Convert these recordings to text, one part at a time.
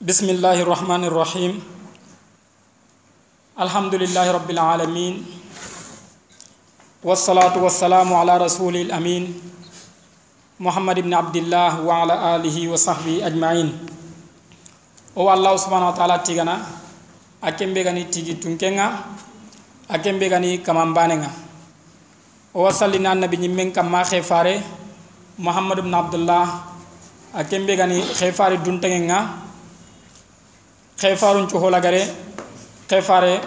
بسم الله الرحمن الرحيم الحمد لله رب العالمين والصلاة والسلام على رسول الأمين محمد بن عبد الله وعلى آله وصحبه أجمعين أو الله سبحانه وتعالى تيغانا أكيم بيغاني تيغي تونكينا أكيم بيغاني كمان بانينا أو صلينا النبي نمين كما خيفاري محمد بن عبد الله أكيم بيغاني خيفاري دونتينا xe farun cuholagare xe fare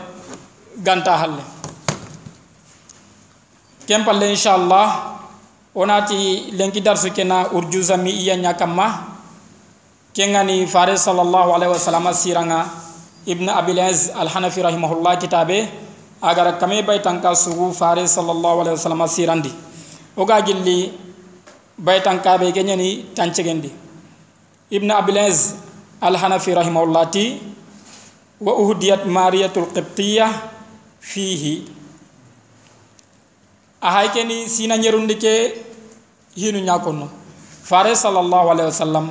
ganta halle. Ken palle inchallah wonati lenki darsu kena urjusa mi iya ña kamma kengani fare sallallahu alaihi wasallam siranga ibn abil az al hanafi rahimahullah kitabe agara kame baytanka sugu fare sallallahu alaihi wasallam sirandi oga gilli baytanka be genyani tancegendi ibn abil az al hanafi rahimahullah ti wa uhdiyat mariyatul qibtiyah fihi. Ahay keni sina nyerundi ke hinu nyakono. Fare sallallahu alaihi wasallam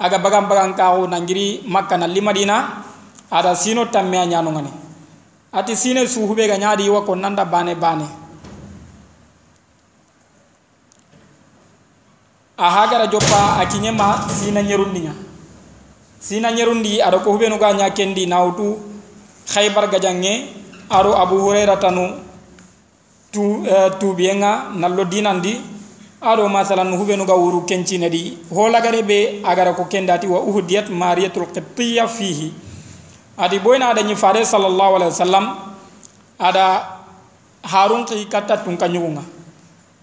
aga bagan bagan kawo nangiri makka na limadina ada sino tamme ñanu ngani ati sine suhube ga ñaadi wa ko nanda bane bane. A hagara joppa a kiñema sina ñerundiña sina ñerundi ada ko hubenu ga ña kendi nawtu khaybar gajange aro abu hurairah tanu tu uh, tubiyenga nallo dinandi. Aɗo masalan huɓenuga wuru kencine ɗi holagare ɓe agara ko kendati wa uhdiyat mariyatul qibtiya fihi. Adi boyna aɗa fare sallllahu alayhi wa sallam aɗa harun ki katta tun ka ñugunga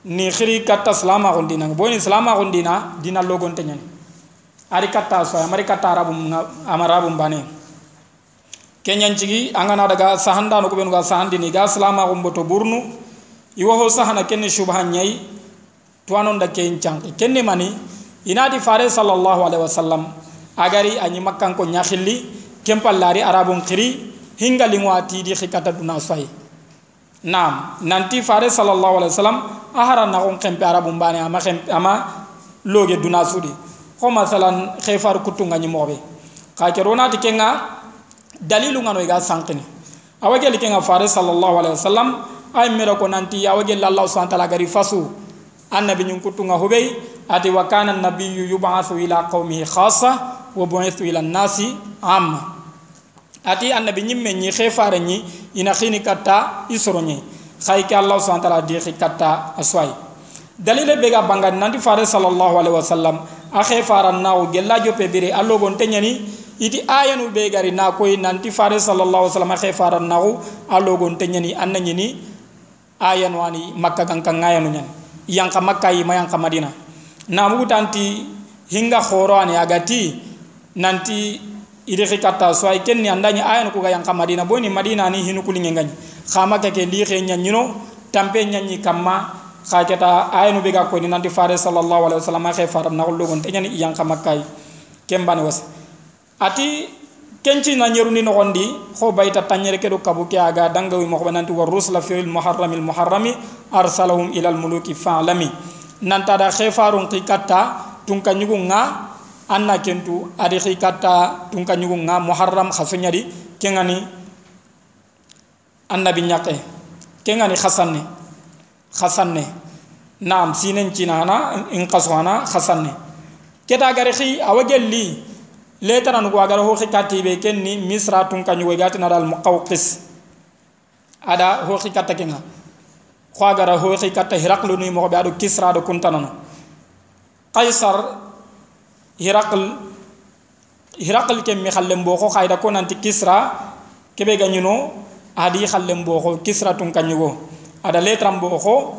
ni xiri katta silamaxun dinanga boyni silamaxun dina dina ñani ari katta soy amari katta arabum ama arabum bane keñancigi angana daga sahandano kuɓenuga sahandini ga silamaxun boto burnu iwoho sahana kenne subha ñayi tuwanon da ke canki kenne mani inati fare sallallahu alaihi wasallam agari anyi makkan ko nyakhilli kempallari arabun khiri hinga lingwati di khikata duna sai. Nam nanti fare sallallahu alaihi wasallam ahara na on kempe arabun bane ama ama loge duna sudi ko masalan khefar kutunga nyi mobe. Ka ke ronati kenga dalilu ngano ga sankini awage likenga fare sallallahu alaihi wasallam ay mero ko nanti awage allah subhanahu wa gari fasu. Annabi ñun kuttunga hubey ati wa kana nabiyu yubathu ila qaumihi khassa wa bu'ithu ila nasi amma. Ati annabi ñimme ñi xefare ñi ina xini katta isoro ñi xay ke allah subhanahu wa ta'ala di xi katta asway dalile bega banga nanti fare sallallahu alaihi wasallam a xefara nawo gella jope bire allo gon teñani iti ayanu be gari na koy nanti fare sallallahu alaihi wasallam xefara nawo allo gon teñani anna ñini ayanu ani makka kan kan ayanu ñani yanka makka yima yanka madina. Namugu tanti hinga khoro ani agati nanti idi khikata so ay kenni andanya ayan ko ga yanka madina. Boni madina ni hinu kulinge ngani khama ke ke li khe nyanyino tampe nyanyi kamma khaketa ayanu be ga ko ni nanti fare sallallahu alaihi wasallam khe faram na ullo gon tenyani yanka makka yi. Kembane was. Ati kenci na nyeru ni nogondi kho bayta tanyere ke do kabuke aga dangawi mo nanti war rusla fil muharramil muharrami arsalahum ila al muluki fa'lami. Nanta da khifarun qikata tunka nyugu nga anna kentu adi qikata tunka nyugu nga muharram khasunya di kengani annabi nyake kengani khasanne khasanne nam sinen cinana in qaswana khasanne keta gari khi awagelli letara nugo agara ho khikati be kenni misra tunka nyugo gati na dal muqawqis ada ho khikata kenga khwagara ho khikata hiraqlu ni mo be adu kisra do kuntanano qaisar hiraql hiraql ke mi khallem bo ko khayda ko nanti kisra kebe ganyuno adi khallem bo ko kisra tunka nyugo ada letram bo ko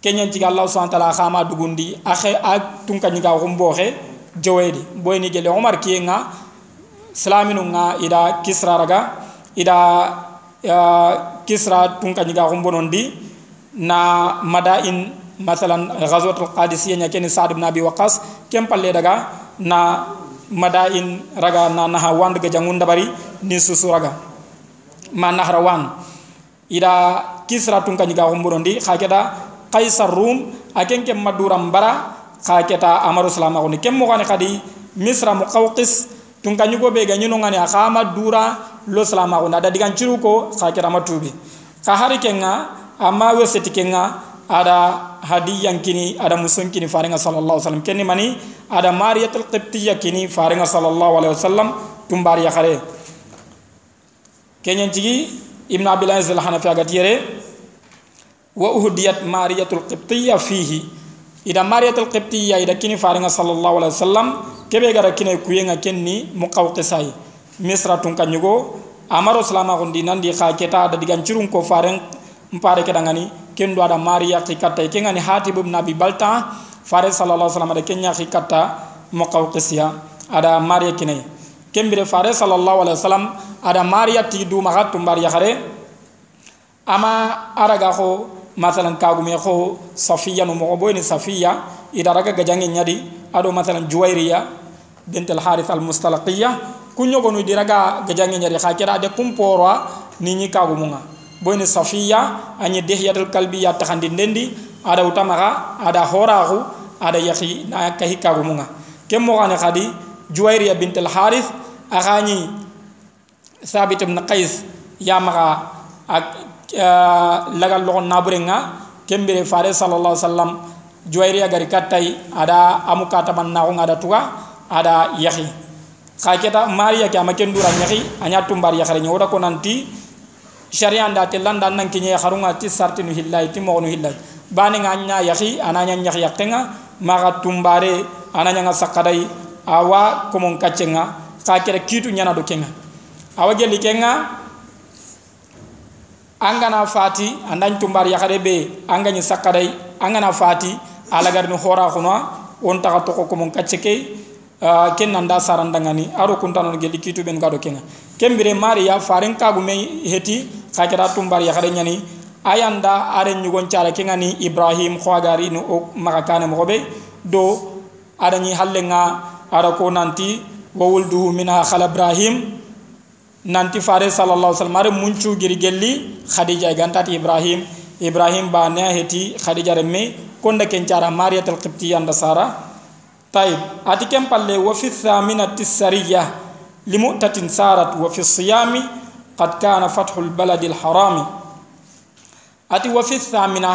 kenyan ci allah subhanahu wa ta'ala khama dugundi. Akhe ak tunka nyiga ko mboxe jowedi boyni gele omar ki nga slaminu nga ida kisra raga. Ida ya kisra tunka nyiga humbonon di na madain masalan ghazwat al-qadisiyya nya ken sa'd ibn abi waqas kem palle daga. Na madain raga na na wand ga jangun dabari ni susu raga. Ma nahrawan ida kisra tunka nyiga humbonon di khakeda qaisar rum aken kem maduram bara xa keta amaru salama xuni kem moxane xadi misra muqawqis tun ka ñugo be ga ñino ngani akama dura lo salama ko ada digan ciru ko ka kira matubi. Ka hari kenga amma weseti kenga ada hadiyan kini ada musun kini faringa sallallahu alaihi wasallam. Kenni mani ada mariyatul qibtiyya kini faringa sallallahu alaihi wasallam tumbari ya khare. Kenyan cigi ibn abil aziz al hanafi aga tiyere wa uhdiyat mariyatul qibtiyya fihi. Ida mariyatul qibtiyya ida kini faringa sallallahu alaihi wasallam kebe gara kine kuyenga kenni muqawqisai. Misra tun kanyugo amaro salama gondi nandi kha keta da digan cirun ko faren mpare kedangani. Kendo ada maria kikata kenga ni hatib ibn abi balta fare sallallahu alaihi wasallam ada kenya kikata muqawqisiya ada maria kine. Kembire fare sallallahu alaihi wasallam ada maria ti du maga tumbar khare. Ama araga ko masalan kagume ko safiya no mo boyni safiya ida raga gajangi nyadi. Ado masalan juwairiya bint al harith al mustalaqiyya kunyo gonu diraga gajangi nyadi. Khakira de kumporo ni ni kagumunga. Boyne safiya dehiyatul kalbi ya takhandi ndendi. Ada utamaga ada horahu ada yahi na kahika gumunga kem mo gane khadi juwairiya bint al harith sabit ibn qais ya maga ak lagal lo naburenga kembere fare sallallahu alaihi wasallam juwairiya gari kattai ada amukata man na ada tuga ada yahi khaketa mariya ke amakendura nyahi anya tumbar yakhare nyoda ko nanti sharia nda te landa nan kinye harunga ti sartinu hillai ti mo hillai bani nganya yahi ananya nyak yakenga maga tumbare ananya nga sakadai awa komon kacenga ka kere kitu nyana do kenga awa geli kenga angana fati andan tumbar yakare be angani sakadai angana fati alagar ni hora khuna on ta to ko komon kaceke Ah, ken nanda sarandangani aro kuntano gelli kitu ben gado kenga. Kembire mari ya faren kagu me heti khajara tumbar ya khare nyani ayanda are nyugon cara kenga ni ibrahim khwagari no o kana mo be do ada ni hallenga ara ko nanti wa wulduhu minha khala ibrahim nanti fare sallallahu alaihi wasallam are munchu giri gelli khadija gantati ibrahim ibrahim ba ne heti khadija remme konda ken cara mariyatul qibtiyya anda sara طيب أتكلم بالله وفي الثامنة السرية لمؤتة سارت وفي الصيام قد كان فتح البلد الحرام أتي وفي الثامنة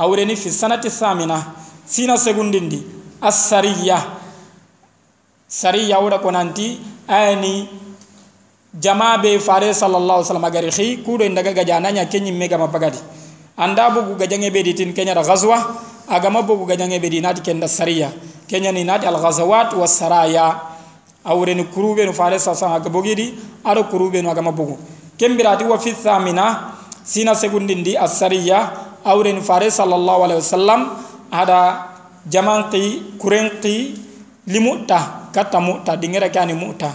أورني في السنة الثامنة سينا سيغندندي السرية سرية أورا كونانتي أني jama be fare sallallahu alaihi wasallam gari khi kudo ndaga gajana nya kenyi mega mabagadi anda bugu gajange be ditin kenya da ghazwa agama bugu gajange be dinati kenda sariya. Kenya ni nadi al ghazawat was saraya. Awre ni kurube no fare sa sa ga bogidi aro kurube no agama bogu kembirati wa fi thamina sina segundindi as sariya awre ni fare sallallahu alaihi wasallam ada jamanqi kurenqi limuta kata muta dingera kani muta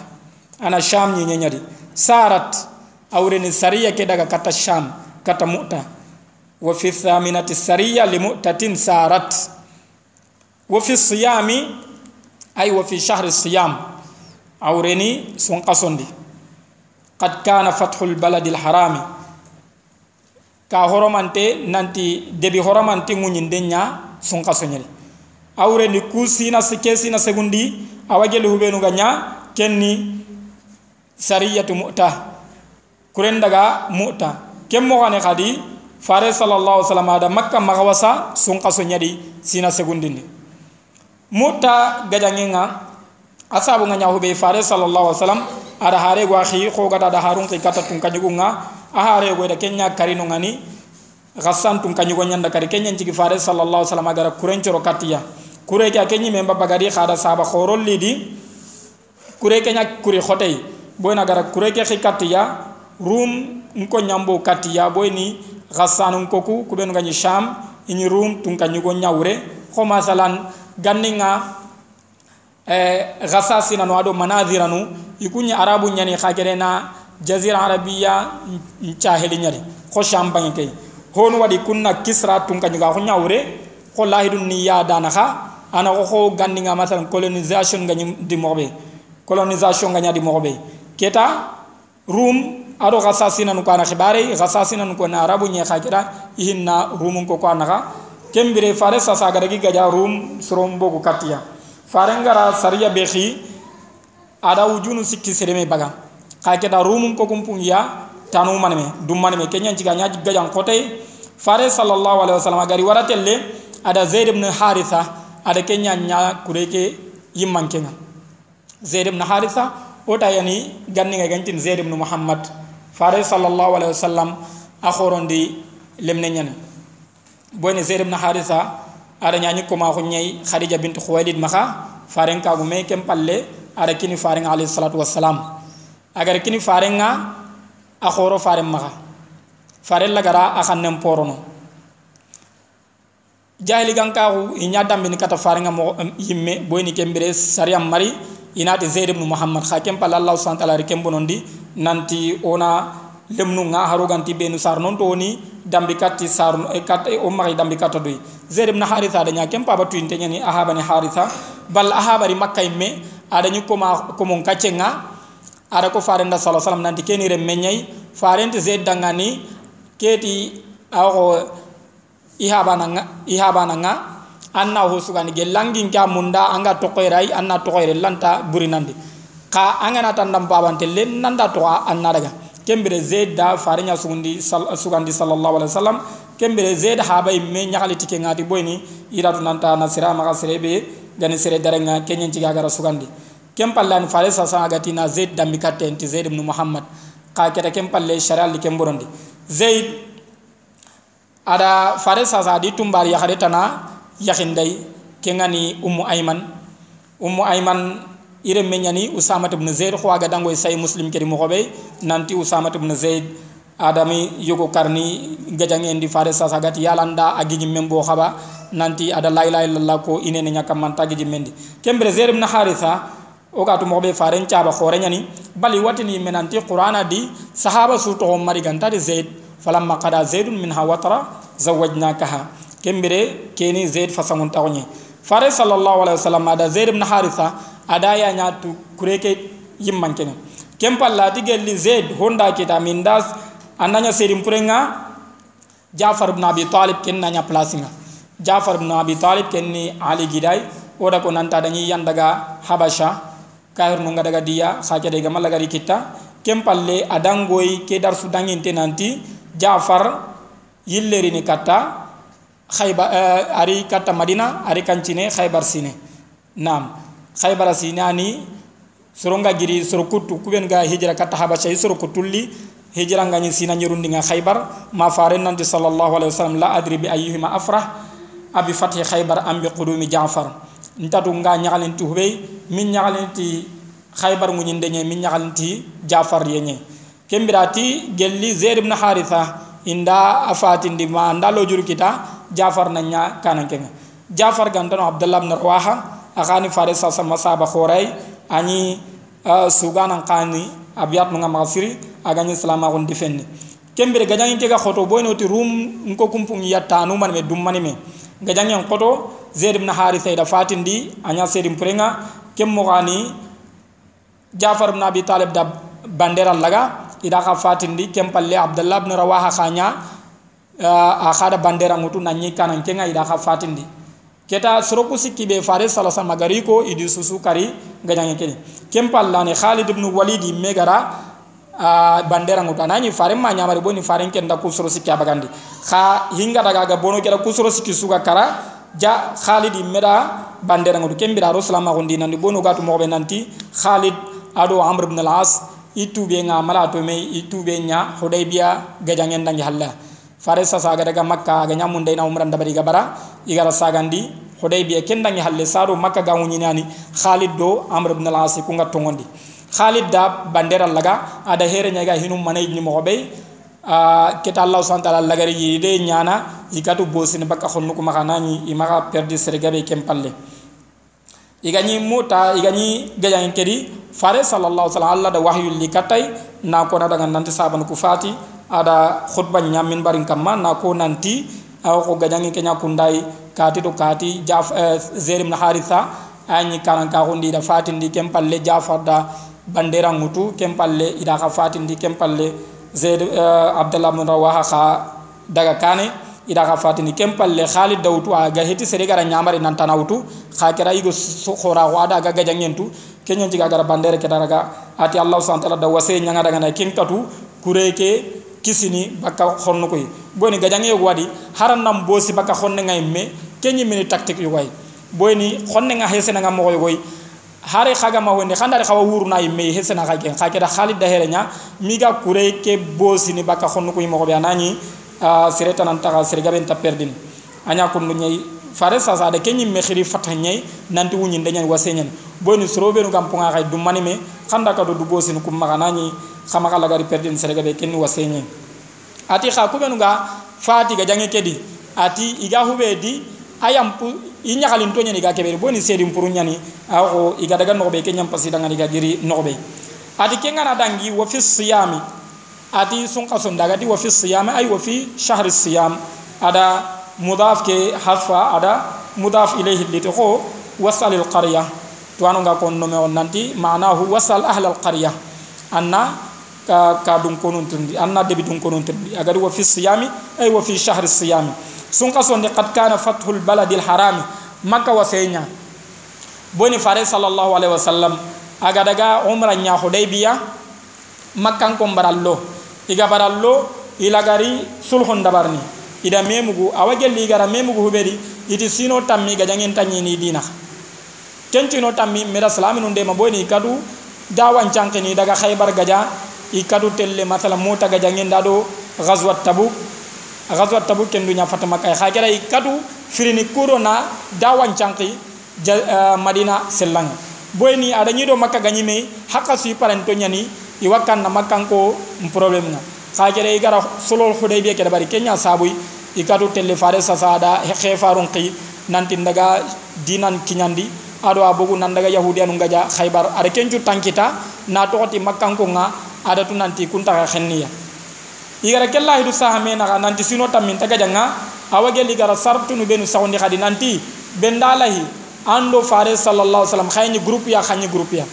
ana sham nyenyanyadi sarat awreni sariya ke daga kata sham kata mu'ta. Wa fi thaminati sariya li mu'tatin sarat. Wa fi siyami ay wa fi shahri siyam. Awreni sonqasondi qad kana fathul lbaladi lharami ka horomante nanti debi horomante ŋuñinde ña sonqasoñel awreni ku sina sike sina segundi awagel hubenuga ganya kenni sariyatu mu'ta kuren daga mu'ta kem moxane xadi fare sallallahu alaihi wasallam ada makka maxawasa sunkaso ñadi sina segundini. Mutta gajangenga asabu nga nyahu be fare sallallahu alaihi wasallam ada hare gwa khi ko gata da harun ki kata tun kanyugunga a hare go da kenya karino ngani gassan tun kanyugo nyanda kari kenya cigi fare sallallahu alaihi wasallam agara kuren coro katiya kure ka kenyi memba bagari khada saba khorol lidi kure kenya kure khotei boyna gara kure ke khi katiya rum nko nyambo katiya boyni gassan nko ku kubenu ganyi sham ini rum tun kanyugo nyawre ko masalan ganninga eh, gasasina no ado manadhira nu ikunya arabu nyani khagere na jazira arabiya chaheli nyari ko shambangi kay hon wadi kunna kisra tunka nyuga ko nyawre ko lahidun niya dana kha ana ko ko ganninga masal colonisation ganyum di mobe colonisation ganya di mobe keta rum ado gasasina nu kana khibare gasasina nu ko na arabu nya khagera ihinna rumun ko ko anaka kembire fare sasa gara gi gaja rum sorom bogu katia. Fare ngara sariya behi ada wujunu sikki sereme baga ka keta rumun ko kumpung ya tanu manme dum manme kenya jiga nya jiga jang kote. Fare sallallahu alaihi wasallam gari waratelle ada zaid ibn haritha ada kenya nya kureke yimman kenga. Zaid ibn haritha ota yani ganni ga gantin zaid ibn muhammad fare sallallahu alaihi wasallam akhorondi lemne nyane boyne zaid ibn haritha ada nya ko ma ko nyai khadija bint maka faren ka gume kem palle ada kini faring alayhi salatu wassalam agar kini farenga a khoro faren maga faren lagara a xannen porono jahili gankaxu i ña dambini kata farenga mo yimme boyni kembire sariyam mari inati zaid ibnu muhammad xa kem pala allah subhanahu ta'ala ri kembonondi nanti ona lemnu nga haruganti benu sar non to ni dambi katti sar e kat e mari dambi katta doy zaid ibn haritha da nya kem pa batu inte nyani ahaba haritha. Bal ahaba ri makkay me ada ñu ko ma ko mon kacce nga ada ko farenda sallallahu alaihi wasallam nanti keni re menyay farente zed dangani keti awo ihaba nga ihaba nga anna ho sugani gelangin ka munda anga tokoyrai anna tokoyre lanta burinandi ka angana tandam babante len nanda to anna daga. Kembere zed da farinya sugundi sugandi sallallahu alaihi wasallam. Kembere zed habay me nyagali tike ngati boyni iratu nanta nasira maga serebe gani sere darenga kenyen ci gagara sugandi. Kem pallani fare sa sa agati na zaid dambi katte enti zaid ibn muhammad. Ka keta kem palle sharal li kem borondi zaid ada fare sa sa di tumbar ya khare tana yakhin day kengani ummu ayman. Ummu ayman ire menyani usama ibn zaid ko aga dango say muslim kedi mo xobe nanti usama ibn zaid adami yogo karni gajangendi fare sa sa gati yalanda agigi membo khaba nanti ada la ilaha illallah ko inene nyaka man tagi jimendi kembre zaid ibn haritha o ga to mobe faren chaba khore nyani bali watini menanti qur'ana di sahaba su to mari ganta de zaid falamma qada zaidun minha watara zawajnakaha kembere keni zaid fasangun tawni fare sallallahu alaihi wasallam ada zaid ibn haritha ada ya nyatu kureke yimman kene. Kempalla tigelli zaid honda kita mindas ananya serim purenga jafar ibn abi talib kenna nya plasinga jafar ibn abi talib kenni ali gidai oda ko nanta dañi yandaga habasha kayr no ngadaga diya sakede ga malaga ri kitta. Kem palle adangoy ke dar su danginte nanti jafar yilleri ni katta khayba uh, ari katta madina ari kancine khaybar sine. Nam khaybar sinani soronga giri soro kuttu kuben ga hijra katta habasha soro kutulli hijra ngani sina nyerundi nga khaybar. Ma faren nanti sallallahu alaihi wasallam la adri bi ayyuhima afrah. Abi fathi khaybar am bi qudumi jafar. Ntatu nga ñagalin ti hubey min ñagalin ti khaybar mu ñinde ñe min ñagalin ti jafar ye kembira ti gelli zaid ibn haritha inda afatindi ma nda lo jur kita jafar na nya kananke jafar gantano abdullah ibn rawaha akani faris sa sama saba khoray ani uh, suganan kani abiyat nga magasiri agani salama gon defendi. Kembere gajangi ke ga khoto boyno ti rum nko kumpung yatta nu man me dum man me gajangi khoto zaid ibn haritha ida fatindi anya sedim purenga kem mogani jafar ibn abi talib da bandera laga ida ka fatindi kem palle abdullah ibn rawaha khanya a khada bandera mutu nanyi kanan kenga ida ka fatindi. Keta soroku sikki be fare salasa magari ko idi susu kari gajangi keni kem pallani khalid ibn walid megara a bandera ngutu anani fare ma nyamari boni fare ken da kusoro sikki abagandi kha hinga daga ga bono kera kusoro sikki suga kara ja khalid meda bandera ngodu kembira rasulullah ma gondi nandi bonu gatu mo be nanti khalid ado amr ibn al-as itu be nga mala to me itu be nya hudaybiya gajangen dangi halla fare sa saga daga makka ga nyamun dayna umran dabari ga bara igara sagandi hudaybiya kendangi halle saro makka ga woni nani khalid do amr ibn al-as ku nga tongondi khalid da bandera laga ada here nyaga hinum manay ni mo be kita allah subhanahu wa ta'ala lagari yide nyana ikatu bosini baka khonnu kuma kanani imaka perdi sergabe kempalle igani muta igani gajan kedi fare sallallahu alaihi wasallam allah da wahyu li katay na ko na daga nanti saban ku fati ada khutba nyamin barin kamma na ko nanti aw ko gajan kenya kundai kati to kati jaf eh, zerim na haritha ani karan ka hundi da fatin di kempalle jafar da bandera ngutu kempalle ida ka fatin di kempalle zaid eh, abdullah bin rawaha kha daga kane ida ka fatini kempalle khalid dawtu a ga heti sere gara nyamari nan tanawtu kha kira igo khora ko ada ga gajangentu kenyan tiga gara bandere ke daraga ati allah subhanahu wa ta'ala da wase nyanga daga na kin katu kureke kisini baka khonno koy boni gajange wadi haran nam bosi baka khonne ngay me kenyi mini taktik yu way boni khonne nga hesena nga mo koy hare khaga ma wonde khandare khawa wuru na yimme hesena kha gen. Kha keda khalid da herenya miga kure ke bosi ni baka khonno koy mo ko be anani sireta nan taga sirga ben ta perdin. Anya kun nyai fare sa sa de kenyi me khiri fatanyai nanti wunyi ndenyan wasenyen boni srobe no gam punga kay dum mani me khanda ka do du bosi kum maganani khama kala gari perdin serega be kenni wasenyen ati kha ku benu ga fati ga jange kedi. Ati iga hube di ayam pu inya kalin to nyani ga kebe boni sedi mpuru nyani awo iga daga no be kenyam pasi daga diga giri no be ati kenga na dangi wa fi siyami. Ati sun qasun daga di wa fi siyami ay wa fi shahr siyam. Ada mudaf ke hafa ada mudaf ilayhi liti. Ko wasal al qarya to anu ga kon no me on nanti ma'nahu wasal ahla al qarya anna ka ka dun konun tirndi anna debi dun konun tirndi. Agari wo fi siyami ay wo fi shahri siyami. Sun kasonde qad kana fathul baladi harami makka wa seña boni fare sallllahu alayhi wa aga daga umra ña hudaybiya makkanko mbarallo. Iga barallo ilagari sulhun dabarni. Ida memugu awa gelli igara memugu huɓeri iti sino tammi ga jangin tañini dina. Kencino tammi mira salami num ndema boni kadu dawan cankini daga haybar gadia gaja ikadu telle masala mota gajangen dado ghazwat tabuk. Ghazwat tabuk ken dunya fatama kay khagera ikadu firini kuro na dawan canki uh, madina sellang. Boyni ada nyido makka ganyime hakka su paranto nyani iwakan na makkan ko problem na khagera igara solol hudaybiya ke bari kenya sabuy ikatu telle fare sasada he farun qi nanti daga dinan kinyandi ado abogu nan daga yahudiyan ngaja khaybar ada kencu tankita na tokoti makkan ko nga ada tu nanti kunta khenniya igara kella hidu sahame na nanti sino tamin taga janga awage ligara sartu nu benu sawndi khadi nanti bendalahi ando fare sallallahu alaihi wasallam khayni group ya khani group ya.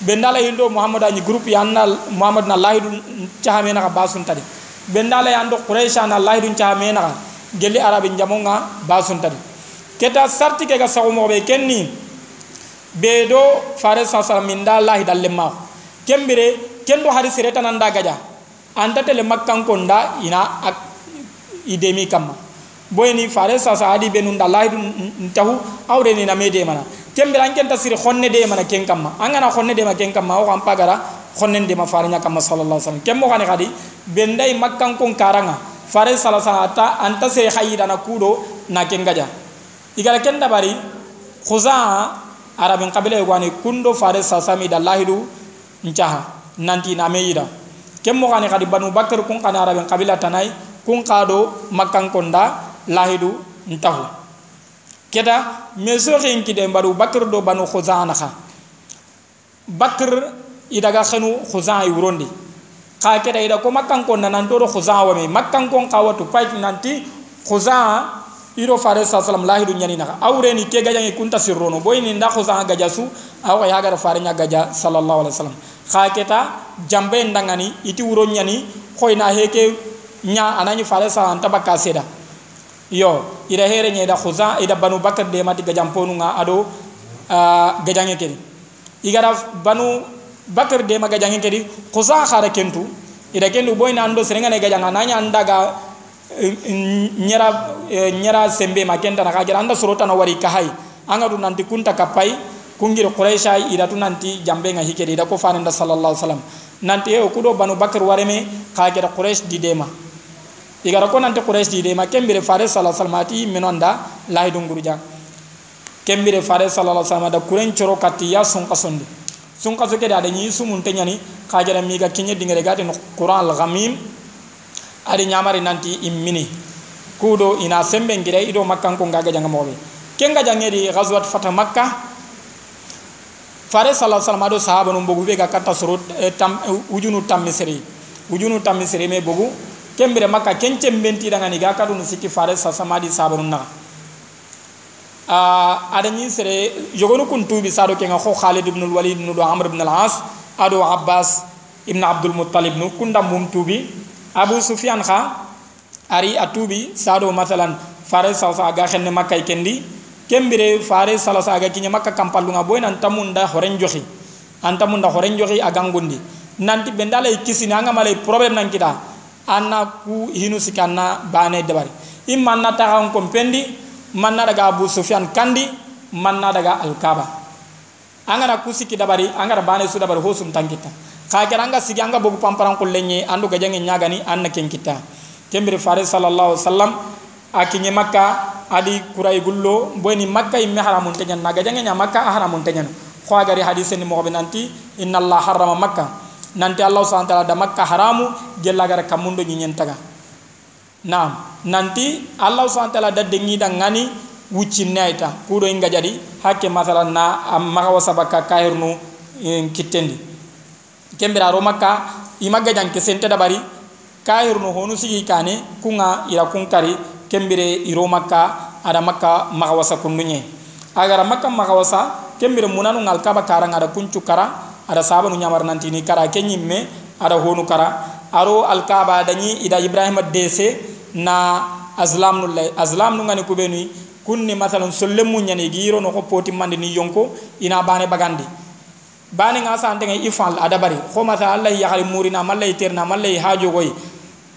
Bendalahi ndo muhammad ani group ya annal muhammad na lahidu chahame na basun tadi. Bendalahi ando quraish na lahidu chahame na gelli arabi jamonga basun tadi. Keta sarti ke ga be kenni be do fare sa sa min da lahi dalle ma. Kembere kendo hari sireta nanda gaja. Anta tele makkan konda ina ak idemi kamma. Boyni fare sa sa adi benun da lahi ntahu awre ni mana. Kembere an kenta sir khonne de mana ken kamma. Angana khonne de ma ken kamma o am pagara khonne de ma fare nya kamma sallallahu alaihi wasallam. Kemmo kani kadi bendai makkan kon karanga. Fare sala ata anta se khayida na kudo na kengaja igara kenda bari khuza arabin qabila gwani kundo fare sasami da lahidu ncaha nanti na meyida kemmo kani kadi banu bakar kun kani arabin qabila tanai kun kado makkan konda lahidu ntahu. Keda meso kin kide baru bakar do banu khuza naka bakar idaga khanu khuza ay wurondi. Ka keda ida ko makkan kon nan to khuza wa me makkan kon kawatu payt nanti khuza iro fare salam lahidu nyani naka. Awre ni ke gajangi kunta sirrono boy ni nda khuza gaja su aw ya gara fare nya gaja sallallahu alaihi wasallam. Ka keta jambe ndangani iti wuro nyani khoyna heke nya anani fare sa anta bakka seda. Yo ida here nya ida khuza ida banu bakar de mati gajam ponu nga ado uh, gajangi kedi. Igara banu bakar de maga jangi kedi khusa khara kentu. Ida kendu boy na ando serenga ne gajanga nanya andaga nyera nyera sembe ma kenta na kajira anda surota na wari kahai anga du nanti kunta kapai kungir quraisha ida tu nanti jambe nga hikedi ida ko fanenda sallallahu alaihi wasallam. Nanti e kudo banu bakar wareme kajira quraish di dema. Igara ko nanti quraish di dema. Kembere fare sallallahu alaihi wasallam ati menonda lahi dunguruja kembere fare sallallahu alaihi wasallam da kuren choro katiya sun kasondi sun kaso kede ada nyi sumun te nyani kajara mi ga kinye dingere gati no qur'an al adi nyamari nanti immini. Kudo ina sembe ngire ido makkan ko ngaga janga mobe kenga di ghazwat fata makka fare sallallahu alaihi wasallam sahaba no bogu be ga kata surut eh, tam eh, ujunu tam misri. Ujunu tam misri me bogu kembere makka kence mbenti daga ni ga kadu sikki fare sa samadi sahaba no na uh, ada ñi sere yogonu kun tubi sado ke nga kho Khalid ibn al-Walid ibn Amr ibn al-As ado Abbas ibn Abdul Muttalib nu kunda mum tubi Abu Sufyan kha ari atubi sado masalan fare sa sa ga xenne makkay kendi. Kembire fare sala sa ga kinya makka kampalunga boy nan tamunda horen joxi anta munda horen joxi a gangundi nanti benda lay kisini anga malay problème nan kita. Anna ku hinu sikanna bane dabari imma na taxan kompendi man na daga abu sufyan kandi man na daga alkaba angana ku sikki dabari angara bane su dabari ho sum tankita xa kera anga sigi anga bogu pamparan kullenye andu gajange nyagani anna ken kita kembiri fare sallallahu alaihi wasallam akinye makka adi kurai gullo boyni makka imme haramun tenyan na gajange nya makka haramun tenyan ko agari hadise ni mo nanti inna allah harrama makka. Nanti allah subhanahu wa da makka haramu gella gara kamundo nyen taga. Nam nanti allah subhanahu wa da dengi da ngani wucci naita kudo inga jadi hakke masalan na am maga wasabaka kairnu kittendi kembira ro makka imaga janke sente dabari kayir no honu sigi kane kunga ira kunkari kembire iro makka ada makka magawasa kununye agara makka magawasa kembire munanu ngal kaba karang ada kuncu kara ada sabanu nyamar nanti ni kara kenyimme ada honu kara. Aro alkaba dani ida ibrahim dese na azlam nulle azlam nu ngani kubeni kunni masalan sollemu nyani giro no ko poti mandi ni yonko ina bane bagandi bani nga sante ngay ifal adabari khoma ta allah ya khali murina mallay terna mallay hajo goy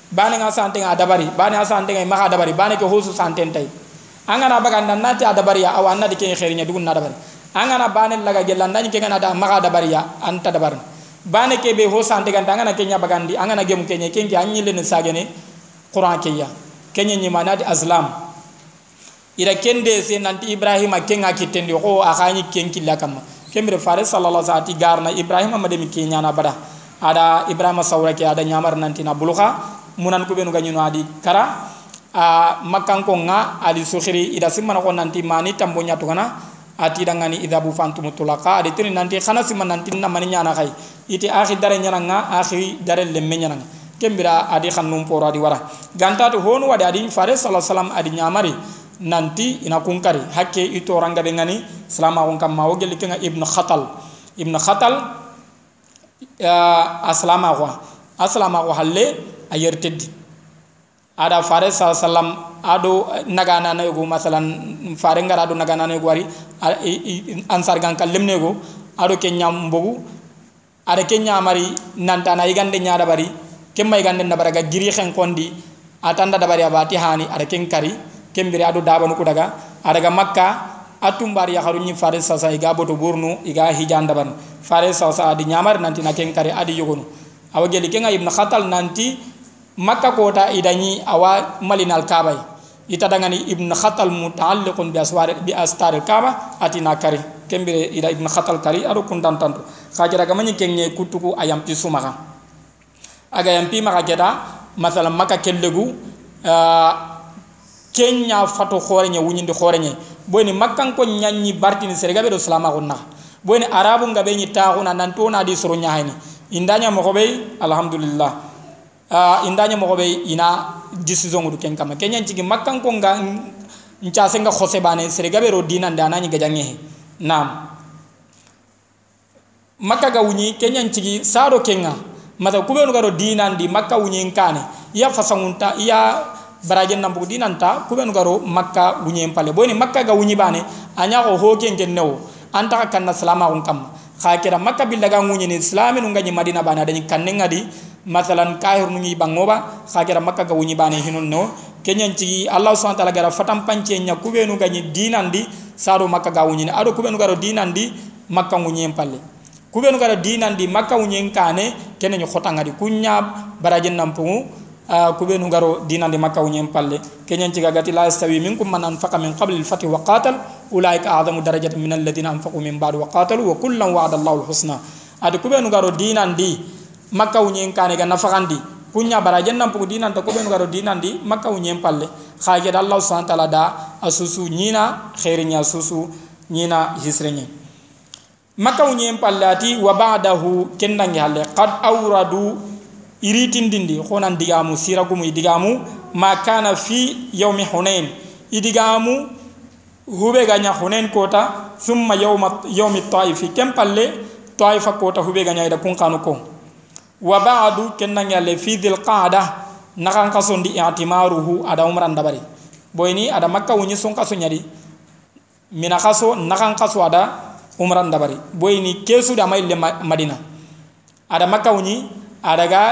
bani nga sante nga adabari bani nga sante ngay maha adabari bani ko hosu sante tay angana baga nan nati adabari ya aw anna dike khairinya dugun adabari angana bani laga gelan nani ke ngana da maha adabari ya anta dabar bani ke be ho sante kan angana kenya bagandi angana gem kenya an yi len sagene qur'an keya kenya ni manati azlam. Ira kende se nanti ibrahima kenga kitendi ko akani kenki lakama kemire fare sallallahu alaihi garna ibrahima mademi ke nyana bada ada ibrahima sawra ke ada nyamar nanti na buluka. Munan ko benu ganyino adi kara. A makkan ko nga ali sukhiri ida simana ko nanti mani tambo nyatu kana. Ati dangani ida bu fantum tulaka tuni nanti khana simman nanti na mani nyana kai. Iti akhi dare nyana nga akhi dare lemme nyana kembira adi khannum poro adi wara. Ganta to honu wadi adi fare sallallahu alaihi wasallam adi nyamari nanti ina kunkari hakke ito ranga be ngani salama on kam ma wogel kenga ibnu khatal. Ibnu khatal uh, aslama wa aslama wa halle ayer teddi. Ada fare sallam ado nagana na yugo masalan fare ngara ado nagana na yugo wari ansar gan kallem nego ado ke nyam mbogu ada ke nyamari nanta na igande nyaada bari kemma igande na baraga giri khen kondi atanda dabari abati hani ada ken kari kembiri adu dabanu ku daga. Adaga makka atumbar ya harunyi fare sasa iga boto burnu iga hijan daban. Fare sasa adi nyamar nanti na ken kare adi yogonu. Awa geli kenga ibn khatal nanti makka kota idani awa malinal kabai ita dangani ibn khatal mutaalliqun bi aswar bi astar kaba ati na kari kembire ida ibn khatal kari adu kundan tantu. Khajara gamanyi kenye kutuku ayam pi sumaka aga yampi maka geda masalan maka kellegu uh, kenya fato khoreñe wuñindi khoreñe boyni makkan ko ñañi bartini serega ɓe ɗo salama kon naxa boyni arabu nga ɓe ñi taxuna nan to nadi soro ñahayni indaña moxo ɓey alhamdulillah. Uh, moxo ɓey ina décision udu ken kama. Keñan cigi makkan ko nga ncase nga xose bane serega ɓe ro dinande anañi gajangehe nam makka ga wuñi keñan cigi saɗo kenga. Masa kuɓenu garo dinandi makka wuñin kane iya fasangunta iya barajen nambu dinanta kuben garo makka wunyen pale boni makka ga wunyi bane anya ko hoken ken new anta kan salama on kam. Khakira makka bil daga wunyi ni islami nu ngani madina bana dani kanne ngadi. Masalan kahir nu ngi bangoba khakira makka ga wunyi bane hinun no kenyan ci allah subhanahu wa ta'ala gara fatam pance nya kubenu gani dinandi saro makka ga wunyi ado kubenu garo dinandi makka wunyen pale kubenu garo dinandi makka wunyen kane kenen khotanga di kunya barajen nampu kubenu garo dinande makka wuñen palle keñanciga gati la yastawi minkum man anfaqa min qabli lfati wa qatal. Ulaika adamu darajatan min alladina anfaqu min badu wa qatalu wa kullan wa'ada allahu lhusna adi kubenu garo dinandi makka wuñen kane ga nafakandi kunya barajen nan pugu dinanta kubenu garo dinandi makka wuñen palle khajeda allah subhanahu ta'ala da asusu ñina khairinya susu ñina hisreñe makka wuñen palle ati wa ba'dahu kendangi halle. Qad awradu iritindindi honan digamu siragumu idigamu ma kana fi yawmi hunain. Idigamu hube ganya hunain kota thumma yawma yawmi taif kem palle taifa kota hube ganya ida kun kanu ko. Wa ba'du kennan yalle fi dhil qada nakan kaso ndi i'timaruhu ada umran dabari. Boyni ada makka wunyi sun kaso nyadi. Mina kaso nakan kaso ada umran dabari. Boyni kesu da mayle madina. Ada makawni ada ga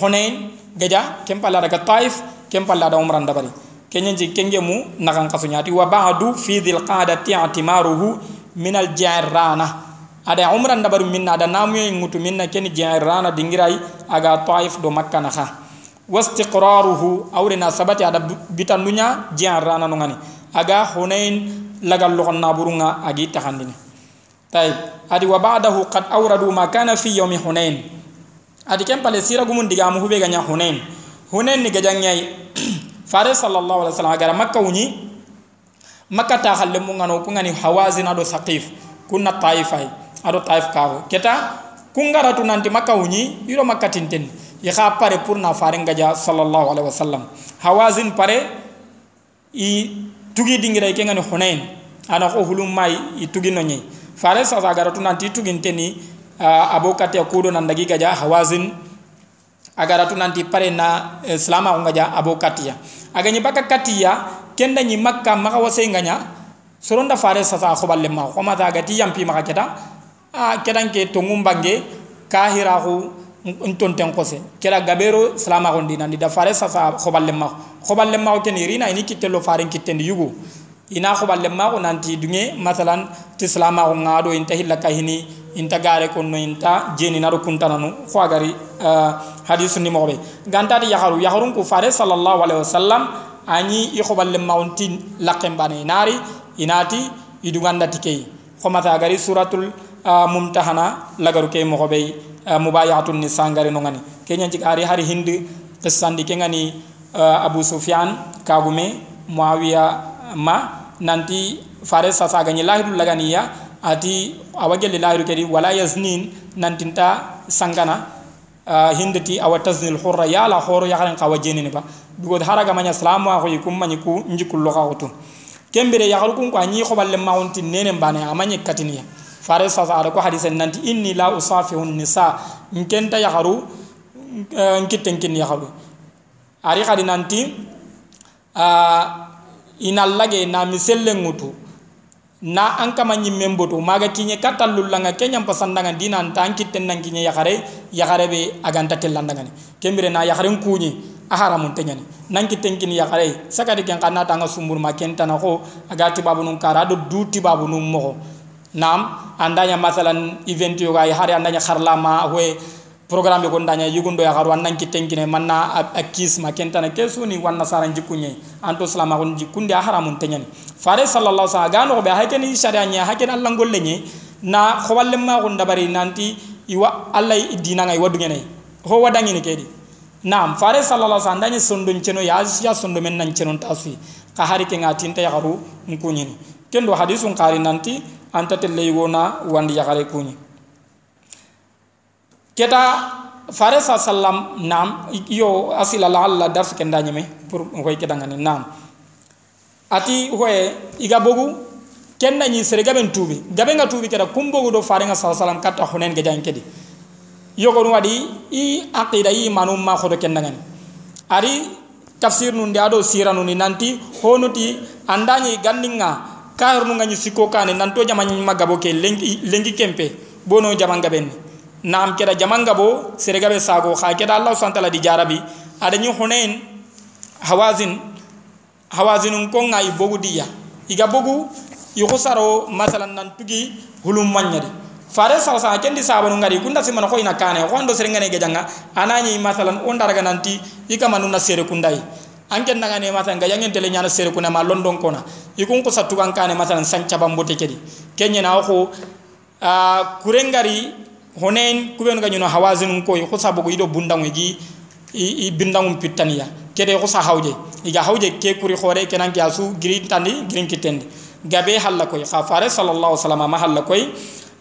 hunain gaja kem pala daga taif kem pala da umran dabari kenyen ji kenge mu nakan kasu nyati wa ba'du fi dhil qadati atimaruhu min al jarrana ada umran dabari minna ada namu ngutu minna ken jarrana dingirai aga taif do makka na kha wastiqraruhu awrina sabati ada bitanunya jarrana nungani aga hunain lagal logon naburunga agi tahandini طيب adi wa ba'dahu qad awradu ma kana fi yawmi hunain adi kem pale sira gumun diga mu hube ganya hunain. Hunain ni gajang nyai. Fare sallallahu alaihi wasallam agara makka wuni makka ta halle mu ngano ku ngani hawazin ado saqif kunna taifai ado taif kawo keta kungara tu nanti makka wuni yiro makka tinten ya kha pare pour na fare ngaja sallallahu alaihi wasallam. Hawazin pare i tugi dingira ke ngani hunain. Ana ko hulum mai i tugi no nyai. Fare sa sa garatu nanti tuginteni uh, abo katia kudo nan dagi gaja hawazin. Agaratu nanti pare na uh, selama ko gaja abo katia agani baka katia kenda ni makka maka wase nganya soronda fare sa sa khoballe ma ko mata gati yampi maka keta a uh, kedan ke to ngumbange kahira ko nton ten kose. Kera gabero selama ko dinandi da fare sa sa khoballe ma khoballe ma ko ken irina ini kitelo fare kitendi yugo ina ko balle ma nanti dunge masalan ti salama ko ngado inta hilla kahini inta gare ko no inta jeni naro kuntananu ko agari uh, hadis ni mo be ganta di yaharu yaharun ko fare sallallahu alaihi wasallam ani i ko balle ma on tin laqem bane nari inati iduganda tikei ko mata gari suratul uh, mumtahana lagaru ke mo be uh, mubayatun ni sangare no ngani kenya ci ari hari hindi tesandi ke ngani uh, abu sufyan kagume muawiya ma nanti fare sasa gani lahiru laganiya ati awagel lahiru kedi wala yaznin nanti ta sangana uh, hindati awa taznil hurra ya la horo ya kan kawa jenini ba. Dugo haraga manya salamu ko yikum manyi ku njikul lo kawtu kembere ya kun ko anyi ko balle mawunti nene bane amanye katiniya fare sasa ada ko hadisen nanti inni la usafihu nisa nkenta ya haru uh, nkitten kin ya haru ari kadi nanti uh, ina lage na miselle ngutu na an kama ñimmen boto maga kiñe kattallullanga keñam pasandanga dina anta an kitten nan kiñe yakare yakare be aganta tellandangani kembire na yakaren kuñi a haramun teñani nan kitten kini yakare sakati ken ka natanga sumburma kentana ko aga tibabu nun kara ado du tibabu nun mogo nam andanya masalan event yoga hari andanya kharlama hoe programme be gondanya yugundo ya garu annan kitenkine manna akis ma kentana kesu ni wanna saran jikunye anto salama gon jikunde a haramun tenyani fare sallallahu alaihi wasallam gano be haken ni sharia nya haken allah golle nye na khowalle ma gon dabari nanti iwa allah dina ngai wadu ngene ho wadangi ni kedi. Nam fare sallallahu alaihi wasallam danya sondon ceno ya ya sondo men nan ceno taswi ka hari ke ngati ta ya garu nkunyi kendo hadisun qari nanti anta telle yona wandi ya gare kunyi keta fare sa sallam nam yo asila la alla dars ken nyame pour hoy ke dangane nam. Ati hoye iga bogu ken sere gaben tubi gabe nga tubi keda kumbogu do fare nga sallam katta hunen ge jang kedi. Yogo no wadi i aqida yi manum ma khodo ken dangane ari tafsir nun dia do sira nun nanti honuti andani gandinga kayr nu nga ni siko kane nanto jamani magabo ke lengi lengi kempe bono jamanga benni nam keda jamanga bo seregabe sago. Kha keda allah subhanahu wa ta'ala di jarabi. Ada ni hunain hawazin. Hawazin ko ngai bogu diya iga bogu yukhsaro masalan nan tugi hulum manyadi fare sa sa kendi sabanu ngari kunda simana ko ina kane ko ndo serengane ge janga anani masalan on daraga nanti ika manuna sere kundai. Anken daga ne masalan ga yangen tele nyana sere kuna ma london kona. Ikun ko satugan kane masalan sancha bambote kedi. Kenya na ko uh, kurengari honen kuben ga nyuno hawazin ko ko ido bundangu gi i bindangu pitaniya kede ko sa hawje iga hawje ke kuri khore kenan ki asu girin tandi girin kitendi gabe halla koy khafare sallallahu alaihi wasallam ma halla koy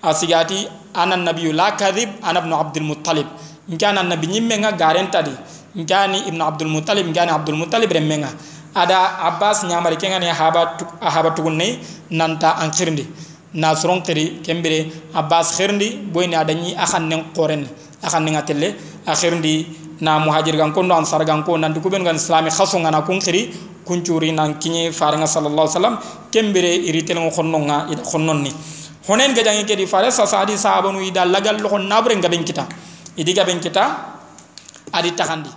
asigati anan nabiyyu la kadhib ana ibn abdul muttalib ngana nabi nyimme nga garenta di ngani ibn abdul muttalib ngani abdul muttalib remenga ada abbas nyamari kengani haba haba tugunne nanta an khirndi na soron tiri kembere abbas khirndi boyni adani akhan nen qoren akhan nen atelle. Akhirndi na muhajir gan ko ndo ansar gan ko nan ko ben gan islami khaso ngana kun khiri kun curi nan kinye faringa sallallahu alaihi wasallam kembere iritel ngo khonno nga ida khonnon ni honen ga jangi kedi fare sa sa adi sahabanu ida lagal lo nabre ngaben kita. Idi gaben kita adi takandi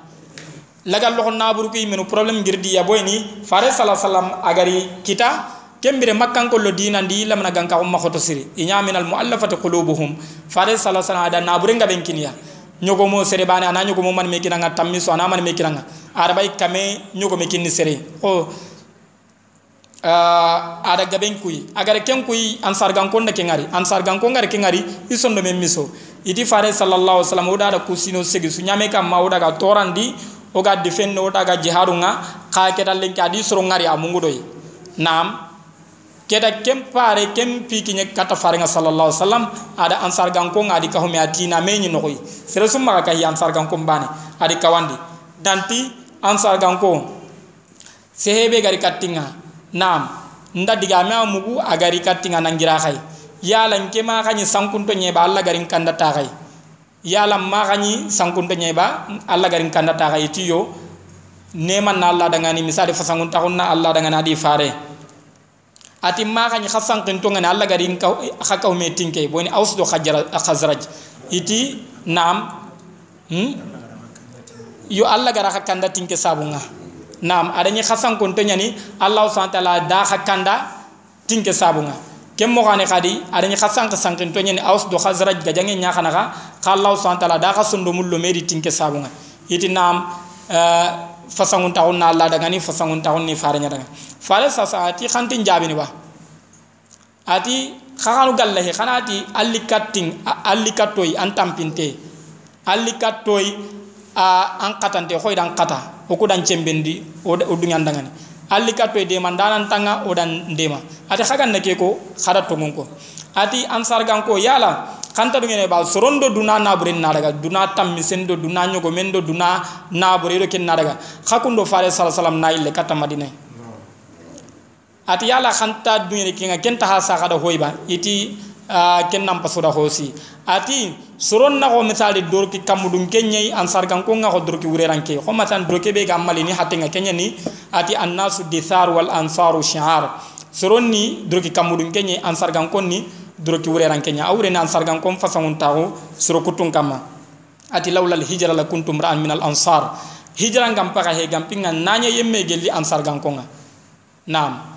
lagal lo nabru ki menu problem girdi ya boyni fare sallallahu alaihi wasallam agari kita kembire makkan ko lo dina ndi lamna ganka umma khoto siri. Min al muallafati qulubuhum. Fare alaihi wasallam ada nabure ngaben kinya ñogo mo sere bane ana ñogo mo man me kinanga tammi so ana man me kinanga kame ñogo me kinni sere. O uh, ada gaben kuy agar ken kuy ansar gankon na kengari. Ansar gankon ngari kengari isondo men miso iti fare sallallahu wasallam oda da kusino segi su nyame kam mawda ga torandi o ga defendo oda ga jiharunga ka ke dalen ka di soro amungudoy nam keda kem pare kem piki nye kata farenga sallallahu alaihi wasallam ada ansar gankon ngadi ka humi atina menyi nokoy sere summa ka hi ansar gankon bane adi kawandi danti ansar gankon sehebe gari katinga nam nda diga me mugu agari katinga nangira khay yala nke ma khani sankunto nyeba alla garin kanda ta khay yala ma khani sankunto nyeba alla garin kanda ta khay tiyo neman na alla daga ni misali fasangun ta na alla daga na di fare ati ma khani khasan kinto ngani alla garin ka khakaw me tinke boni ausdo khazraj. Iti nam hmm? Yo alla gara khakanda tinke sabunga. Nam adani khasan kon to nyani allah subhanahu wa ta'ala da khakanda tinke sabunga. Kem mo khane khadi adani khasan khasan kon to nyani aus do khazraj ga jangi nya khana ka allah subhanahu ta'ala da khasundo mullo meri tinke sabunga. Iti nam uh, fasangun taun na allah daga ni fasangun taun ni faranya daga fare sa sa ati khantin jabini ba ati khakanu gallahi khanati alli katting alli kattoy antampinte alli kattoy a katante hoy dan kata o ko dan cembendi o dungan dangani alli katto de man danan tanga o dan ndema ati hagan nake ko khada to ko ati ansar gan ko yala kanta dungene ba sorondo duna na burin na daga duna tam misendo duna nyogo mendo duna na bure do ken na daga khakundo fare sallallahu alaihi wasallam na ille kata madina ati yala khanta dungene kinga kenta ha sa kada hoyba iti ken nam pasura hosi. Ati soron na ko misali dorki kamudun kenyai ansar kan ko nga ko dorki wureranke ko matan dorke be gamali ni hatenga kenya ni ati annasu dithar wal ansaru shi'ar. Soron ni dorki kamudun kenyai ansar kan ko ni dorki wureranke nya awre ni ansar kan ko fasangun tawo soro kutun kama. Ati lawla al hijra la kuntum ra'an min al ansar. Hijra ngam paka he gam pinga nanya yemme gelli ansar nga nam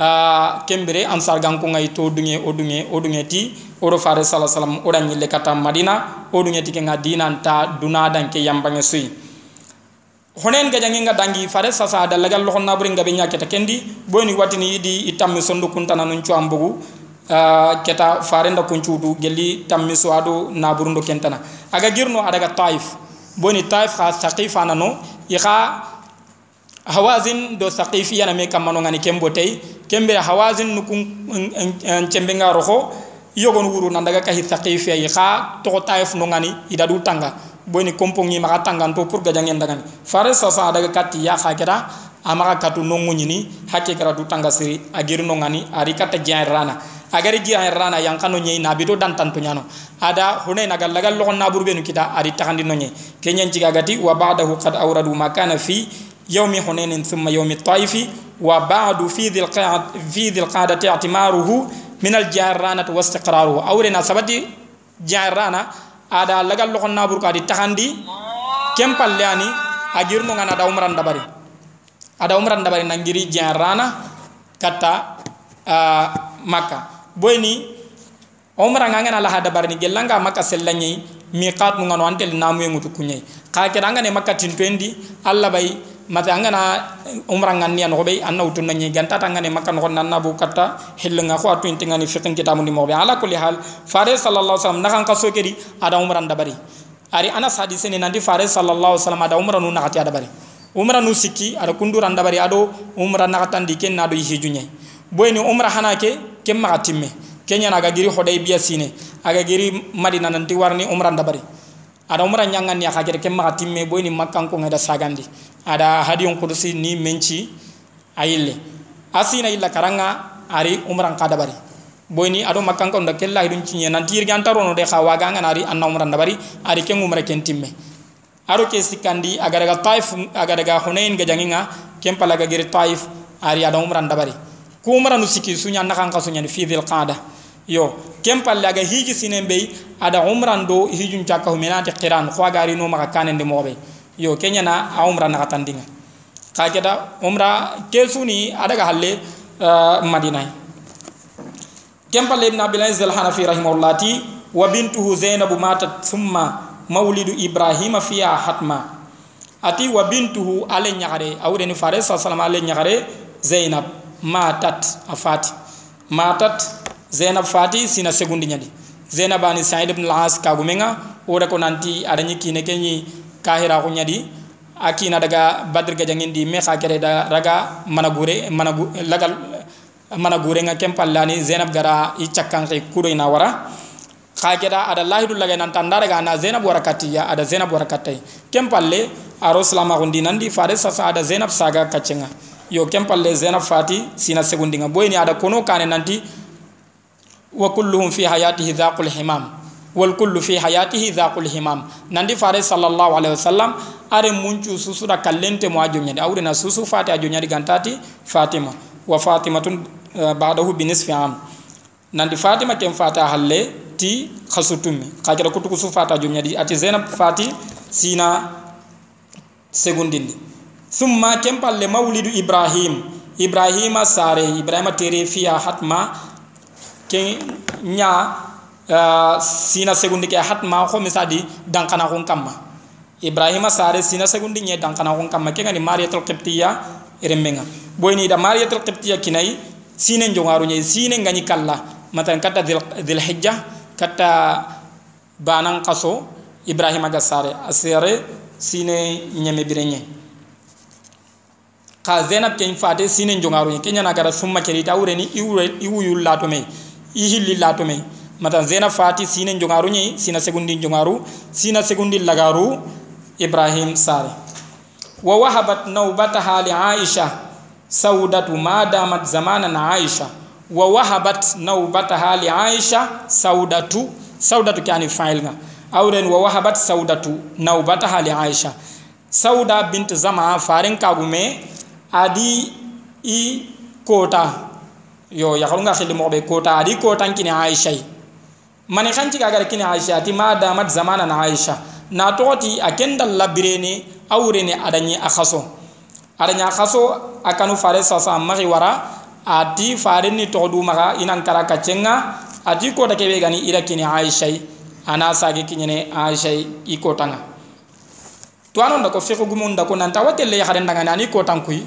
uh, kembere ansar ganko ngay to dunge o dunge o dunge ti o do fare sala salam o dan yille kata madina o dunge ti nga dinan ta duna dan ke yambange suyi honen ga jangi nga dangi fare sasa da lagal lo na buri nga be nyaketa kendi boni watini di itam sondo kuntana nun cu ambugu uh, keta fare nda kuncudu gelli tammi so ado na burundo kentana. Aga girno adaga taif. Boni taif kha saqifa nano iqa hawazin do saqifi yana me kamano ngani kembo tay kembe hawazin nu kun cembe nga roho yogon wuru nan daga kahi saqifi ay kha to taif no ngani ida du tanga. Boni kompo ngi maka tanga to pour gajangen daga fare sa sa daga ya kha kera amaka katu no nguni ni hakke du tanga siri agir no ngani ari kata jaan rana. Agari ay rana yang kanu nyei na bido dan tantu nyano. Ada hune nagal lagal lo na burbe nu kita ari takandi no nyei. Kenyen ciga gati wa ba'dahu qad awradu makana fi يوم حنين ثم يوم الطائف وبعد في ذي القعدة في ذي القعدة اعتماره من الجارانة واستقراره أولنا سبتي جارانة ada lagal lokon nabur ko adi tahandi kem pallani agirno ngana ada umran dabari ada umran dabari nangiri jarana kata uh, maka boyni umra ngana la hada barni gelanga maka sellanyi miqat mu ngano antel namu ngutu kunyai ka kira ngane maka tintondi alla bay mata angana umra ngani an hobe anna utun nani ganta tangane makkan ko nanna bu katta hilnga ko atu intingani fiqin kitabu ni mobe. Ala kulli hal fare sallallahu alaihi wasallam nakan kaso ada umran dabari ari anas hadise ni nandi fare sallallahu alaihi ada umran nu nakati ada bari. Umra nu sikki ada kunduran dabari ado umra nakatan di ken nado hijunya boyni umra hanake kem makatimme kenya naga giri hodai biya sine. Aga giri madina nanti warni umran dabari ada umra nyangan ya kagere kem makatimme boyni makkan ko ngada sagandi ada hadiyon kudusi ni menci ayille asina illa karanga ari umran kada bari boyni ado makkan ko nda kella hidun cinye. Nan tir gan tarono de khawa ganga ari anna umran bari ari ken umra ken timme. Aro ke sikandi agar ga taif agar ga hunain ga janginga kem pala ga giri taif ari ada umran bari ku umran usiki sunya nakan ka sunya fi dhil qada yo kem palle aga hiji sinen be ada umran do hijun chaka huminati qiran. Khwa gari no maka kanen de mobe yo kenya na a umra na katandinga. Ka keda umra kesuni ada ga halle uh, madina kem palle ibn abdul aziz al hanafi rahimahullah wa bintuhu zainab matat thumma mawlidu ibrahima fiya hatma. Ati wa bintuhu ale nyagare awre ni fare sallallahu ale nyagare zainab matat afati matat zainab fati sina segundi nyadi. Zainab ani sa'id ibn al-as kagumenga ora ko nanti ada nyiki ne kenyi kahira ko nyadi akina daga badr ga jangindi me kha da raga managure managu lagal managure nga kempallani zainab gara i cakkan kuro ina wara. Ada lahidu lagay nan tandara ga na zainab warakatiya ada zainab warakatay kempalle aro salama gondi nandi fare sasa ada zainab saga kacenga yo kempalle zainab fati sina segundinga. Boyni ada kono kane nanti wa kulluhum fi hayatihi dhaqul himam wal kullu fi hayatihi dhaqul himam. Nandi fare sallallahu alaihi wasallam are muncu susura kallente mo ajo nyadi. Awde na susu fati ajo nyadi gantati fatima. Wa fatimatun uh, ba'dahu bi nisfi am. Nandi fatima kem fata halle ti khasutumi. Khakira kutuku su fata jum nyadi. Ati zainab fati sina segundindi. Summa kempalle mawlidu ibrahim. Ibrahima sare ibrahima tere fiya hatma ke nya sina segundi ke hatma ko misadi dankana kon kamma. Ibrahima sare sina segundi nye dankana kon kamma. Ke ngani mariyatul qibtiya remenga boyni da mariyatul qibtiya kinai sine njongaru nye sine ngani kalla. Matan kata dhil hijjah kata banan kaso ibrahima ga sare. Asere sine nyame birenye ka zainab ken fate sine njongaru ke nyana gara summa ta ureni iwure iwuyul lato me ihilli lato me zena fati sine jongaru nyi sina segundi jongaru sina segundi lagaru ibrahim sare wa wahabat nawbataha li aisha saudatu ma damat zamanan aisha. Wa wahabat nawbataha li aisha saudatu saudatu kani fa'il nga. Awren wa wahabat saudatu nawbataha li aisha. Sauda bint zama farin kagume adi i kota yo ya nga khili mo be kota adi kota kini aisha mani khanci ga kini aisha ti ma damat zamana na aisha. Na toti akenda labirene awrene adanyi akhaso adanya akhaso akanu fare sasa mari wara ati farin ni todu maga inan kara kacenga ati ko ta kebe gani ira kini aisha ana sage kinyene aisha iko tanga to anon da ko fiqu gumun da ko nan ta watelle ya haren daga nani ko tankui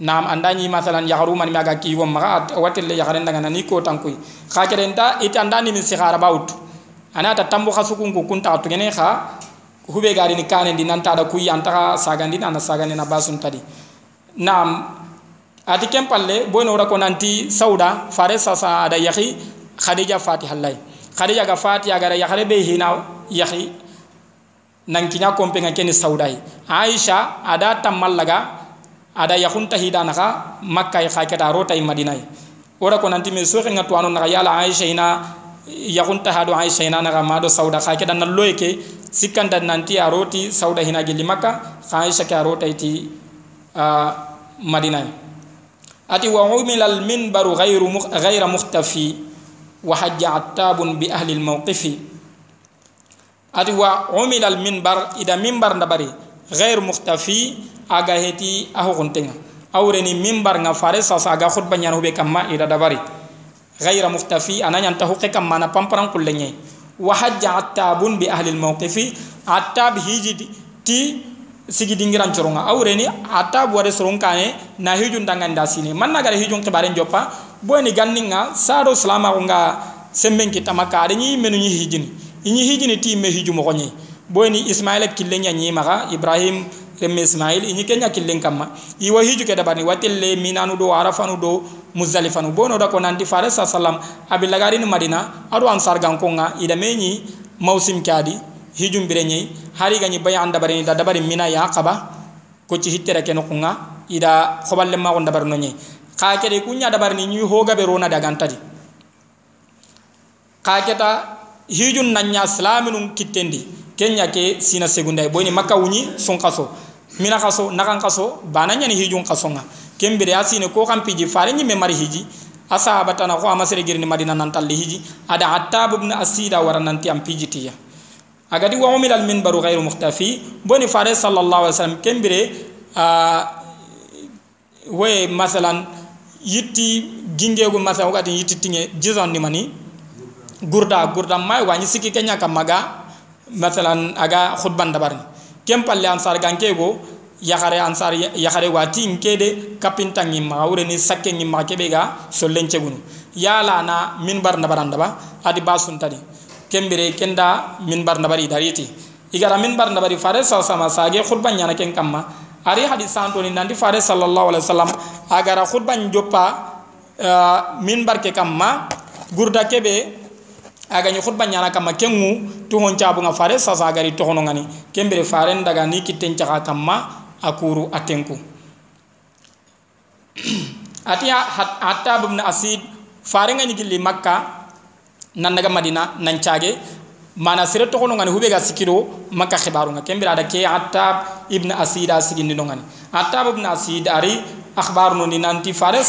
nam andani masalan ya haru man maga ki wom maga watelle ya haren daga nani ko tankui. Kha kerenta it andani min sikhara baut. Ana tambu tambo khasuku ko kunta to gene kha hube gari ni kane di nanta da kuyi antaka sagandi na sagandi na basun tadi. Nam ati kem palle boyno wora ko nanti sauda fare sasa ada yahi khadija fati lay khadija ga fatiha agara yahare be hina yahi nankinya kompe ngakeni saudai. Aisha ada tamallaga ada yahunta hidana ka makka khakata rota i madinai ora ko nanti me so nga tuano na yala aisha ina yahunta hado aisha ina na mado sauda khakata nan loyke sikanda nanti aroti sauda hina gili makka aisha ka rota iti uh, madinai ati wa umila al minbaru ghayru ghayra mukhtafi wa hajja attabun bi ahli al mawqifi ati wa umila al minbar ida minbar ndabari ghayru mukhtafi aga heti aho guntenga awreni minbar nga fare sa sa aga khutba nyan hube kamma ida dabari ghayra mukhtafi ananya nta hukke kamma na pamparan kullenye wa hajja attabun bi ahli al mawqifi attab hijidi ti sigi dingiran coronga awreni ata buare soron kane na hijun dangan dasini man nagara hijun kibaren joppa boeni ganninga sado salama nga semben kita makare ni menu ni hijini ini hijini ti me hiju mo boeni ismaila killenya ni maga ibrahim remme ismail ini kenya killen kamma. Iwa hiju ke dabani watelle minanu do arafanu do muzdalifanu bono da ko nanti fare sallam abilagari ni madina ado ansar gankonga ida meni mausim kadi hijum birenye hari ganyi bayan dabari da dabari mina ya qaba ko ci hittere ken ko nga ida khoballe ma on dabar nonye ka kede kunya dabar ni nyu hoga be rona daga antadi ka keta hijun nanya islaminun kittendi kenya ke sina segunda boyni makka wuni son kaso. Mina kaso nakan kaso bananya ni hijun kaso nga kembere asine ko kam piji fare ni me mari hiji. Asabata na ko amasere girni madina nan talli hiji. Ada attab ibn asida wara nanti am pijitiya agadi wa umil al minbar ghayru mukhtafi. Boni fare sallallahu alaihi wasallam kembire we masalan yitti gingegu masalan wakati yitti tinge jizon ni mani. Gurda gurda may wani siki kenya kamaga masalan aga khutban dabarni kem palle ansar gankego yakare ansar yakare wati nkede kapinta ngimma awre ni sakke ngi kebe ga sollen cegunu yala na minbar na baranda ba adi basun tadi kembere kenda minbar na bari dariti igara minbar na bari fare sa sama sage khutban nyana ken kamma ari hadis santo ni nandi fare sallallahu alaihi wasallam agara khutban joppa uh, minbar ke kamma gurda kebe aga ni khutba nyana kamma kengu to hon chabu nga fare sa sa gari to hono ngani. Kembere fare ndaga ni kitten chaka kamma akuru atenku. Atiya hatta ibn asid farenga ni gilli makka nan daga madina nan caage mana sire to kono ngani hube ga sikiro makka khibaru nga. Kembira da ke hatta ibn asid asigindi no ngani. Hatta ibn asid ari akhbaru ni nanti fare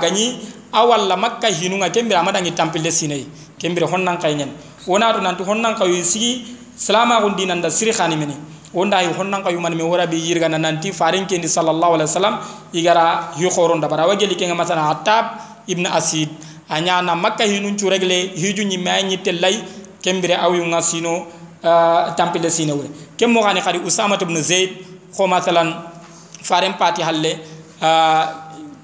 gani awal la makka hinunga kembira madangi tampile sinai kembira honnan kaynen wona to nanti honnan kayu sigi salama gundi nan da siri khani meni wonda yi honnan ka yuman mi wora bi yirga na nanti farin ke ni sallallahu alaihi wasallam igara yu khoron da bara wageli ke masana atab ibn asid anya na makka hinun chu regle hiju ni may ni telay kembire aw yu ngasino tampile sine wure kem mo gani khari usama ibn zaid kho masalan farin pati halle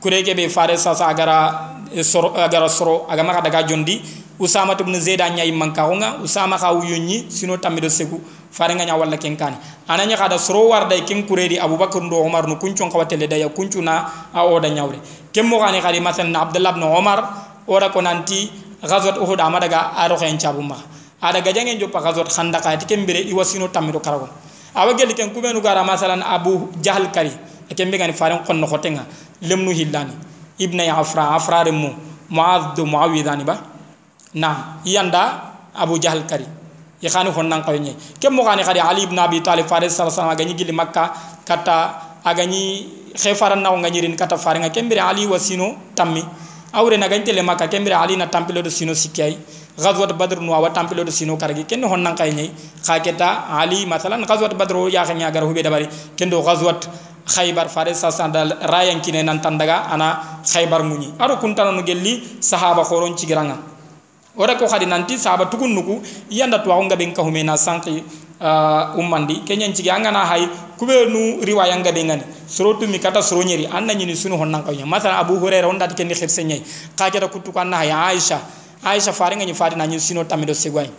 kurege be fare sa sa agara soro agara soro agama daga jondi usama ibn zaid anya imanka nga usama ka wuyunyi sino tamido segu farenga nya walla ken kani ananya kada soro warda ken kuredi abubakar ndo umar no kunchon kawatele ɗaya kunchuna a oda nyawre kem mo gani khadi masan abdullah ibn umar ora ko nanti ghazwat uhud amada ga aro khen chabuma ada gajange jo pa ghazwat khandaka ti kembere iwasino tamido karago. Awagel ken kubenu gara masalan abu jahl kari kembe gani faren kon no khotenga lemnu hillani. Ibn afra afra remu muad muawidani ba. Na yanda abu jahl kari. Ikhani honnan kawnya kem mo khani khadi ali ibn abi talib faris sallallahu alaihi wasallam ganyi gili makka kata agani khefaran na ngani rin kata faringa kembere ali wasino tammi. Awre na gantele makka kembere ali na tampilo do sino sikai ghazwat badr no wa tampilo do sino karagi. Ken honnan kaynya khaketa ali masalan ghazwat badr ya khanya gar hube dabari kendo ghazwat khaybar faris sallallahu alaihi rayan kine nan tandaga ana khaybar muni aro kuntana no gelli sahaba khoron ci giranga ora ko khadi nanti saaba tukun nuku yanda to nga ben kahume na sanki uh, ummandi. Kenyan cigi angana hay kube nu riwaya nga ben ngani sorotu mi kata soro nyeri anna nyini sunu honnan kawnya masala abu hurairah on dati kenni khirse nyai. Ka keda kutu an na hay aisha. Aisha faringa nga ni fati na nyi sino tamido segwai.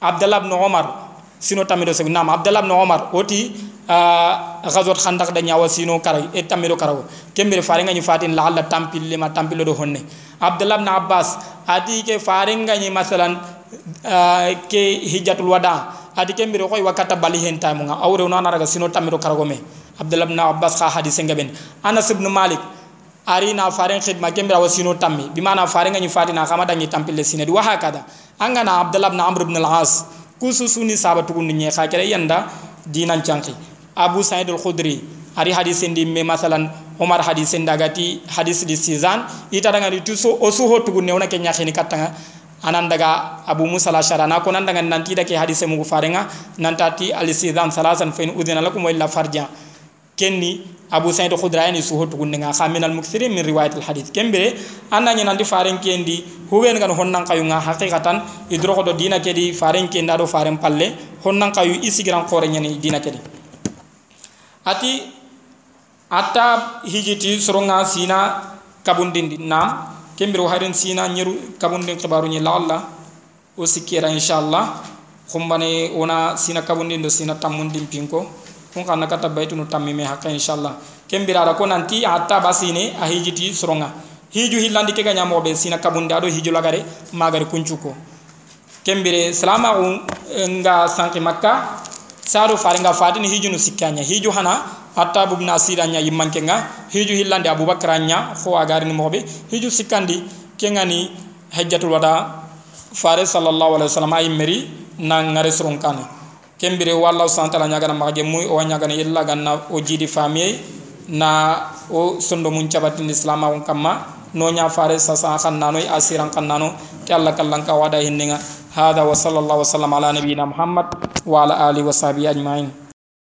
Abdullah ibn umar sino tamido segwai nam abdullah ibn umar oti uh, ghazwat khandaq da nyawa sino karay e tamido karawo kembere fari nga ni fati la alla tampil lima tampilo do honne abdullah ibn abbas ati ke farenga ni masalan uh, ke hijjatul wada ati ke mbiro koy wakata bali hen tamu nga awre no naraga sino tamiro karago me abdullah ibn abbas kha hadith ngaben anas ibn malik ari na faren khidma ke mbira wasino tammi bi mana farenga ni fatina kama dangi tampile sinedi wa hakada anga na abdullah ibn amr ibn al-as kususuni sabatu kun ni kha kere yanda dinan chanki abu sa'id al-khudri ari hadith ndi me masalan omar hadis ndagati hadis di sizan ita daga di tuso o suho tugu newna ke nyakhini katanga. Anan daga abu musa la sharana ko nan daga nanti dake hadis mu farenga nantati al sizan salasan fa in udina lakum wa illa kenni abu sa'id khudrayani suho tugu nga. Khamin al muksirin min riwayat al hadith. Kembere anna nyana ndi faren kendi huben gan honnan kayu nga haqiqatan idro ko do dina kedi faren kenda do faren palle honnan kayu isigiran khore nyani dina kedi. Ati atta hijiti soronga sina kabundindi nam kembiro haren sina nyeru kabundin kibaru ni lalla o sikira inshallah. Khumbane ona sina kabundindo sina tammundin pinko kun kana kata baytunu tammi me hakka inshallah kembira ra ko nanti atta basine a hijiti soronga hiju hillandi ganya mobe sina kabundi ado hiju lagare magari kuncuko. Kembire salama nga sanki makka saro faringa fatini hiju no sikkanya. Hiju hana hatta bubna asira nya yimmanke nga hiju hillande abubakar nya fo agarini mobe hiju sikandi kengani hajjatul wada fare sallallahu alaihi wasallam ay meri na ngare kembire wallahu subhanahu nya gana magje muy o nya gana yilla ganna o jidi famiye na o sondo mun cabatin islam on kamma no nya fare sa sa khannano asiran kannano ti allah kallanka wada hinninga hada wa sallallahu wa sallam ala muhammad wa ala alihi wa sahbihi ajma'in